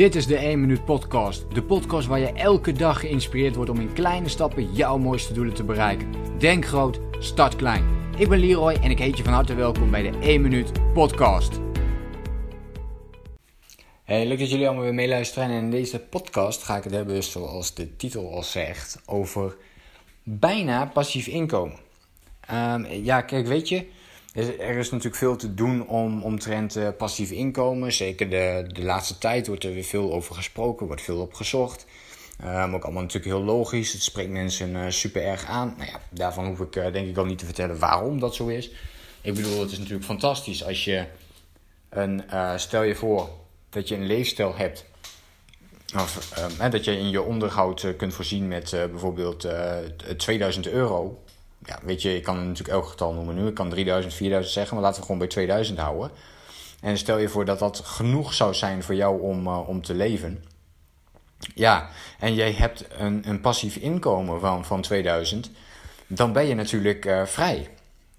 Dit is de 1 Minuut Podcast. De podcast waar je elke dag geïnspireerd wordt om in kleine stappen jouw mooiste doelen te bereiken. Denk groot, start klein. Ik ben Leroy en ik heet je van harte welkom bij de 1 Minuut Podcast. Hey, leuk dat jullie allemaal weer meeluisteren. En in deze podcast ga ik het hebben, zoals de titel al zegt, over bijna passief inkomen. Um, ja, kijk, weet je, er is natuurlijk veel te doen om, omtrent uh, passief inkomen. Zeker de, de laatste tijd wordt er weer veel over gesproken, wordt veel op gezocht. Um, ook allemaal natuurlijk heel logisch. Het spreekt mensen uh, super erg aan. Nou ja, daarvan hoef ik uh, denk ik al niet te vertellen waarom dat zo is. Ik bedoel, het is natuurlijk fantastisch als je een, stel je voor dat je een leefstijl hebt. Of ehm, dat je in je onderhoud kunt voorzien met bijvoorbeeld 2000 euro ja, weet je, ik kan natuurlijk elk getal noemen nu. Ik kan 3000, 4000 zeggen, maar laten we gewoon bij 2000 houden. En stel je voor dat dat genoeg zou zijn voor jou om, uh, om te leven. Ja, en jij hebt een, een passief inkomen van, van 2000, dan ben je natuurlijk uh, vrij.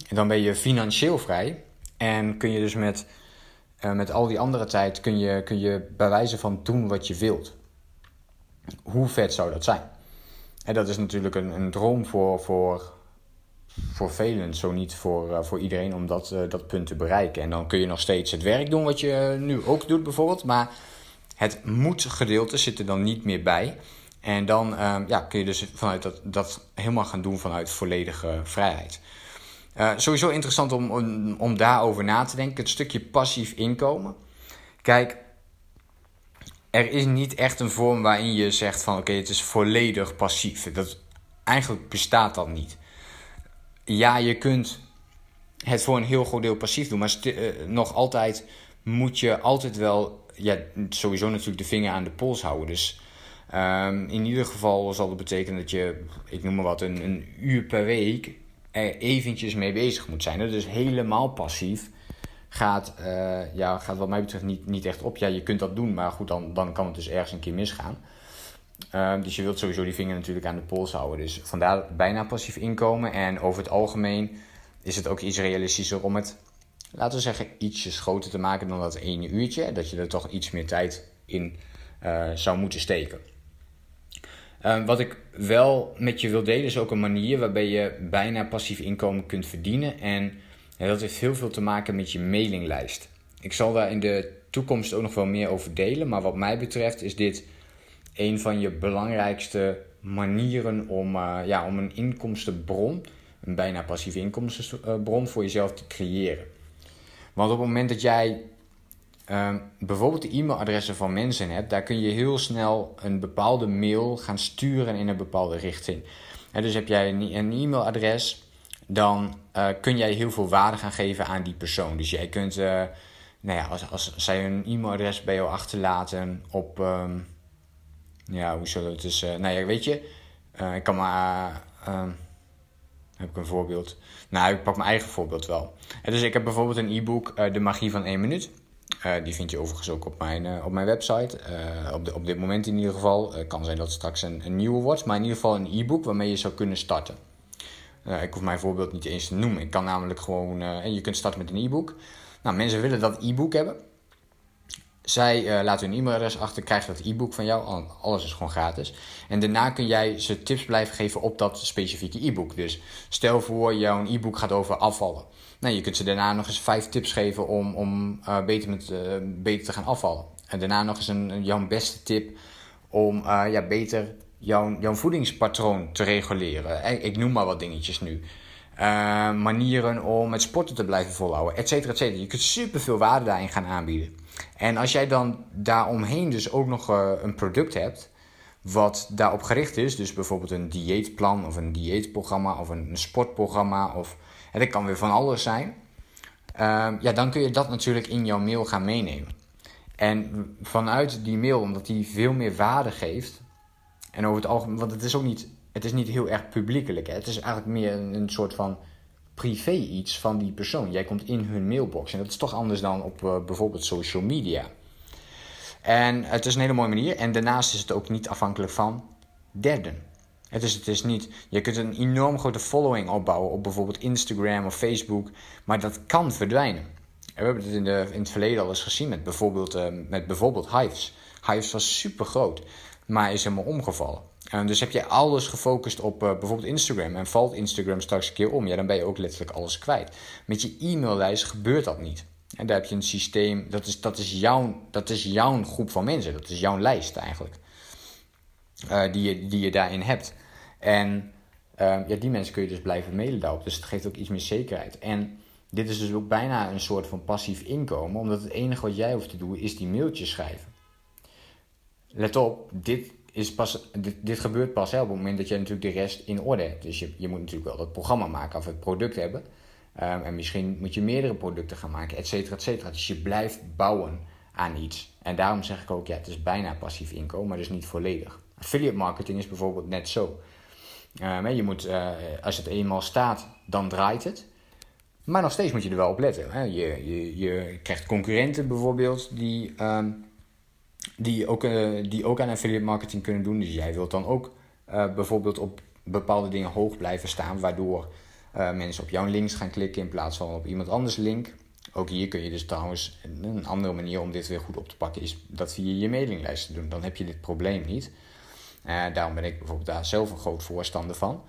En dan ben je financieel vrij. En kun je dus met, uh, met al die andere tijd, kun je, kun je bij van doen wat je wilt. Hoe vet zou dat zijn? En dat is natuurlijk een, een droom voor, voor voor velen, zo niet voor, uh, voor iedereen, om dat, uh, dat punt te bereiken. En dan kun je nog steeds het werk doen wat je eh, nu ook doet, bijvoorbeeld. Maar het moet-gedeelte zit er dan niet meer bij. En dan uh, ja, kun je dus vanuit dat, dat helemaal gaan doen vanuit volledige vrijheid. sowieso interessant om, om, om daarover na te denken. Het stukje passief inkomen. Kijk, er is niet echt een vorm waarin je zegt van oké, het is volledig passief. Dat, eigenlijk bestaat dat niet ja, je kunt het voor een heel groot deel passief doen, maar uh, nog altijd moet je altijd wel, ja, sowieso natuurlijk de vinger aan de pols houden. Dus um, in ieder geval zal dat betekenen dat je, ik noem maar wat, een, een uur per week er eventjes mee bezig moet zijn. Dus helemaal passief gaat, uh, ja, gaat wat mij betreft niet, niet echt op. Ja, je kunt dat doen, maar goed, dan, dan kan het dus ergens een keer misgaan. Ehm, dus je wilt sowieso die vinger natuurlijk aan de pols houden. Dus vandaar bijna passief inkomen. En over het algemeen is het ook iets realistischer om het, laten we zeggen, ietsjes groter te maken dan dat ene uurtje. Dat je er toch iets meer tijd in uh, zou moeten steken. Uh, wat ik wel met je wil delen is ook een manier waarbij je bijna passief inkomen kunt verdienen. En dat heeft heel veel te maken met je mailinglijst. Ik zal daar in de toekomst ook nog wel meer over delen. Maar wat mij betreft is dit een van je belangrijkste manieren om, uh, ja, om een inkomstenbron, een bijna passieve inkomstenbron voor jezelf te creëren. Want op het moment dat jij uh, bijvoorbeeld de e-mailadressen van mensen hebt, daar kun je heel snel een bepaalde mail gaan sturen in een bepaalde richting. En dus heb jij een e-mailadres, dan uh, kun jij heel veel waarde gaan geven aan die persoon. Dus jij kunt, uh, nou ja, als, als zij een e-mailadres bij jou achterlaten op, um, ja, hoe zullen het dus... Uh, nou ja, weet je, uh, ik kan maar... Uh, heb ik een voorbeeld? Nou, ik pak mijn eigen voorbeeld wel. dus ik heb bijvoorbeeld een e-book, De Magie van 1 Minuut. die vind je overigens ook op mijn, op mijn website. op, de, op dit moment in ieder geval. Het kan zijn dat het straks een, een nieuwe wordt. Maar in ieder geval een e-book waarmee je zou kunnen starten. ik hoef mijn voorbeeld niet eens te noemen. Ik kan namelijk gewoon... en je kunt starten met een e-book. Nou, mensen willen dat e-book hebben. Zij uh, laten hun e-mailadres achter, krijgt dat e-book van jou. Alles is gewoon gratis. En daarna kun jij ze tips blijven geven op dat specifieke e-book. Dus stel voor, jouw e-book gaat over afvallen. Nou, je kunt ze daarna nog eens vijf tips geven om, om uh, beter, met, uh, beter te gaan afvallen. En daarna nog eens een, jouw beste tip om ja, beter jouw, jouw voedingspatroon te reguleren. Ik noem maar wat dingetjes nu. Manieren om met sporten te blijven volhouden, et cetera, et cetera. Je kunt superveel waarde daarin gaan aanbieden. En als jij dan daaromheen dus ook nog uh, een product hebt wat daarop gericht is, dus bijvoorbeeld een dieetplan of een dieetprogramma of een, sportprogramma of en dat kan weer van alles zijn, uh, ja, dan kun je dat natuurlijk in jouw mail gaan meenemen. En vanuit die mail, omdat die veel meer waarde geeft, en over het algemeen, want het is ook niet, het is niet heel erg publiekelijk, hè? het is eigenlijk meer een, soort van privé iets van die persoon. Jij komt in hun mailbox. En dat is toch anders dan op uh, bijvoorbeeld social media. En het is een hele mooie manier. En daarnaast is het ook niet afhankelijk van derden. Het is, het is niet, je kunt een enorm grote following opbouwen op bijvoorbeeld Instagram of Facebook. Maar dat kan verdwijnen. we hebben het in, de, in het verleden al eens gezien met bijvoorbeeld, uh, met bijvoorbeeld Hives. Hives was super groot, maar is helemaal omgevallen. Uh, dus heb je alles gefocust op uh, bijvoorbeeld Instagram en valt Instagram straks een keer om, ja, dan ben je ook letterlijk alles kwijt. Met je e-maillijst gebeurt dat niet. En daar heb je een systeem, dat is, dat is, jouw, dat is jouw groep van mensen, dat is jouw lijst eigenlijk, uh, die, je, die je daarin hebt. En ja, die mensen kun je dus blijven mailen daarop, dus het geeft ook iets meer zekerheid. En dit is dus ook bijna een soort van passief inkomen, omdat het enige wat jij hoeft te doen is die mailtjes schrijven. Let op, dit, is pas, dit, dit gebeurt pas hè, op het moment dat je natuurlijk de rest in orde hebt. Dus je, je moet natuurlijk wel dat programma maken of het product hebben. Um, en misschien moet je meerdere producten gaan maken, et cetera, et cetera. Dus je blijft bouwen aan iets. En daarom zeg ik ook, ja, het is bijna passief inkomen, maar dus niet volledig. Affiliate marketing is bijvoorbeeld net zo. Um, je moet, uh, als het eenmaal staat, dan draait het. Maar nog steeds moet je er wel op letten. Hè? Je, je, je krijgt concurrenten bijvoorbeeld die, um, die, ook, uh, die ook aan affiliate marketing kunnen doen. Dus jij wilt dan ook uh, bijvoorbeeld op bepaalde dingen hoog blijven staan, waardoor uh, mensen op jouw links gaan klikken in plaats van op iemand anders link. Ook hier kun je dus trouwens een andere manier om dit weer goed op te pakken, is dat via je mailinglijst te doen. Dan heb je dit probleem niet. daarom ben ik bijvoorbeeld daar zelf een groot voorstander van.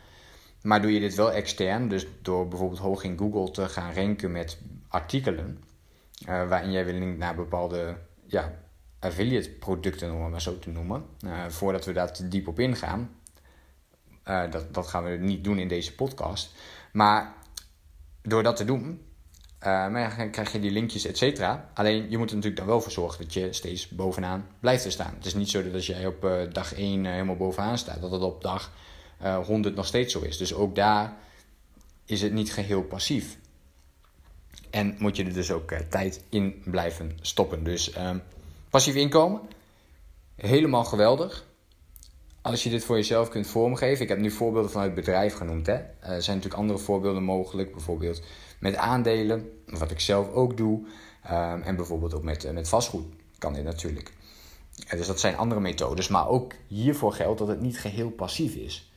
Maar doe je dit wel extern, dus door bijvoorbeeld hoog in Google te gaan ranken met artikelen, waarin jij wil link naar bepaalde ja, affiliate producten, om het maar zo te noemen, uh, voordat we daar te diep op ingaan. Uh, dat, dat gaan we niet doen in deze podcast. Maar door dat te doen, dan krijg je die linkjes, et cetera. Alleen je moet er natuurlijk dan wel voor zorgen dat je steeds bovenaan blijft te staan. Het is niet zo dat als jij op dag 1 helemaal bovenaan staat, dat het op dag uh, eh, 100 nog steeds zo is. Dus ook daar is het niet geheel passief. En moet je er dus ook tijd in blijven stoppen. Dus uh, passief inkomen, helemaal geweldig. Als je dit voor jezelf kunt vormgeven. Ik heb nu voorbeelden vanuit bedrijf genoemd. Hè. er zijn natuurlijk andere voorbeelden mogelijk. Bijvoorbeeld met aandelen, wat ik zelf ook doe. Ehm, en bijvoorbeeld ook met, met vastgoed kan dit natuurlijk. dus dat zijn andere methodes. Maar ook hiervoor geldt dat het niet geheel passief is.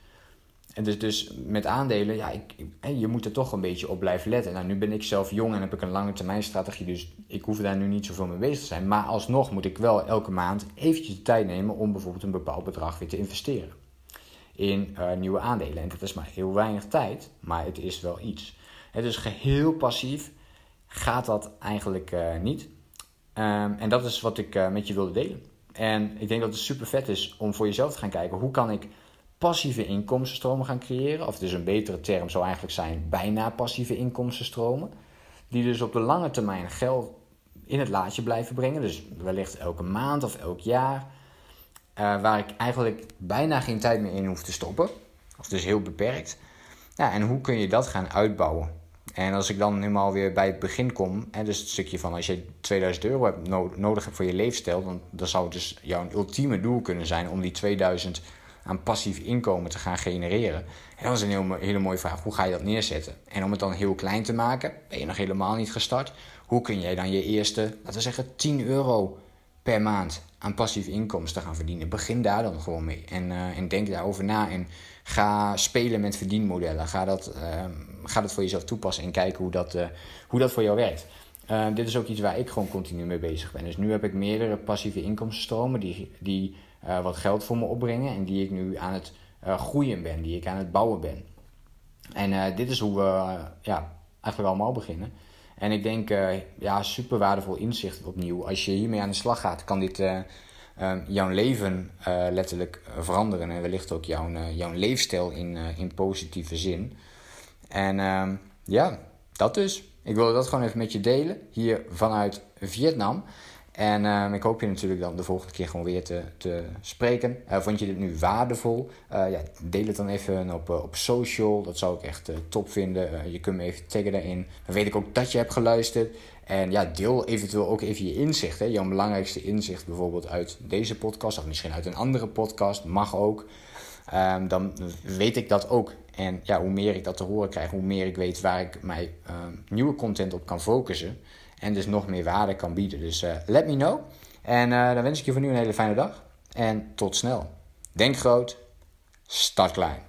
En dus, dus met aandelen, ja, ik, je moet er toch een beetje op blijven letten. Nou, nu ben ik zelf jong en heb ik een lange termijn strategie, dus ik hoef daar nu niet zoveel mee bezig te zijn. Maar alsnog moet ik wel elke maand eventjes de tijd nemen om bijvoorbeeld een bepaald bedrag weer te investeren in uh, nieuwe aandelen. En dat is maar heel weinig tijd, maar het is wel iets. Het is geheel passief gaat dat eigenlijk uh, niet. Um, en dat is wat ik uh, met je wilde delen. En ik denk dat het super vet is om voor jezelf te gaan kijken hoe kan ik passieve inkomstenstromen gaan creëren. Of dus een betere term zou eigenlijk zijn bijna passieve inkomstenstromen. Die dus op de lange termijn geld in het laadje blijven brengen. Dus wellicht elke maand of elk jaar. Uh, waar ik eigenlijk bijna geen tijd meer in hoef te stoppen. Of dus heel beperkt. En hoe kun je dat gaan uitbouwen? En als ik dan helemaal weer bij het begin kom, hè, dus het stukje van als je 2000 euro hebt nodig hebt voor je leefstijl, dan, dan zou het dus jouw ultieme doel kunnen zijn om die 2000 aan passief inkomen te gaan genereren. En dat is een heel, hele mooie vraag. Hoe ga je dat neerzetten? En om het dan heel klein te maken, ben je nog helemaal niet gestart. Hoe kun jij dan je eerste, laten we zeggen, 10 euro per maand aan passief inkomsten gaan verdienen? Begin daar dan gewoon mee. En, uh, en denk daarover na. En ga spelen met verdienmodellen. Ga dat, uh, ga dat voor jezelf toepassen en kijken hoe dat, uh, hoe dat voor jou werkt. Uh, dit is ook iets waar ik gewoon continu mee bezig ben. Dus nu heb ik meerdere passieve inkomstenstromen die, die uh, wat geld voor me opbrengen en die ik nu aan het uh, groeien ben, die ik aan het bouwen ben. En uh, dit is hoe we ja, eigenlijk allemaal beginnen. En ik denk, ja, super waardevol inzicht opnieuw. Als je hiermee aan de slag gaat, kan dit jouw leven letterlijk veranderen. En wellicht ook jouw, jouw leefstijl in, in positieve zin. En ehm, ja, dat dus. Ik wilde dat gewoon even met je delen. Hier vanuit Vietnam. En uh, ik hoop je natuurlijk dan de volgende keer gewoon weer te, te spreken. Uh, vond je dit nu waardevol? Uh, ja, deel het dan even op, op social. Dat zou ik echt top vinden. je kunt me even taggen daarin. Dan weet ik ook dat je hebt geluisterd. En ja, deel eventueel ook even je inzicht. Hè? Jouw belangrijkste inzicht bijvoorbeeld uit deze podcast. Of misschien uit een andere podcast. Mag ook. Um, dan weet ik dat ook. En ja, hoe meer ik dat te horen krijg, hoe meer ik weet waar ik mijn nieuwe content op kan focussen. En dus nog meer waarde kan bieden. Dus uh, let me know. En uh, dan wens ik je voor nu een hele fijne dag. En tot snel. Denk groot, start klein.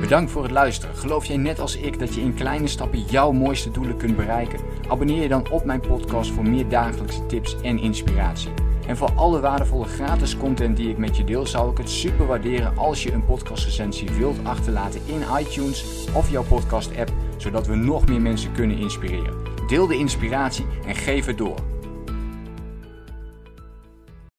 Bedankt voor het luisteren. Geloof jij net als ik dat je in kleine stappen jouw mooiste doelen kunt bereiken? Abonneer je dan op mijn podcast voor meer dagelijkse tips en inspiratie. En voor alle waardevolle gratis content die ik met je deel, zou ik het super waarderen als je een podcastrecensie wilt achterlaten in iTunes of jouw podcast app, zodat we nog meer mensen kunnen inspireren. Deel de inspiratie en geef het door.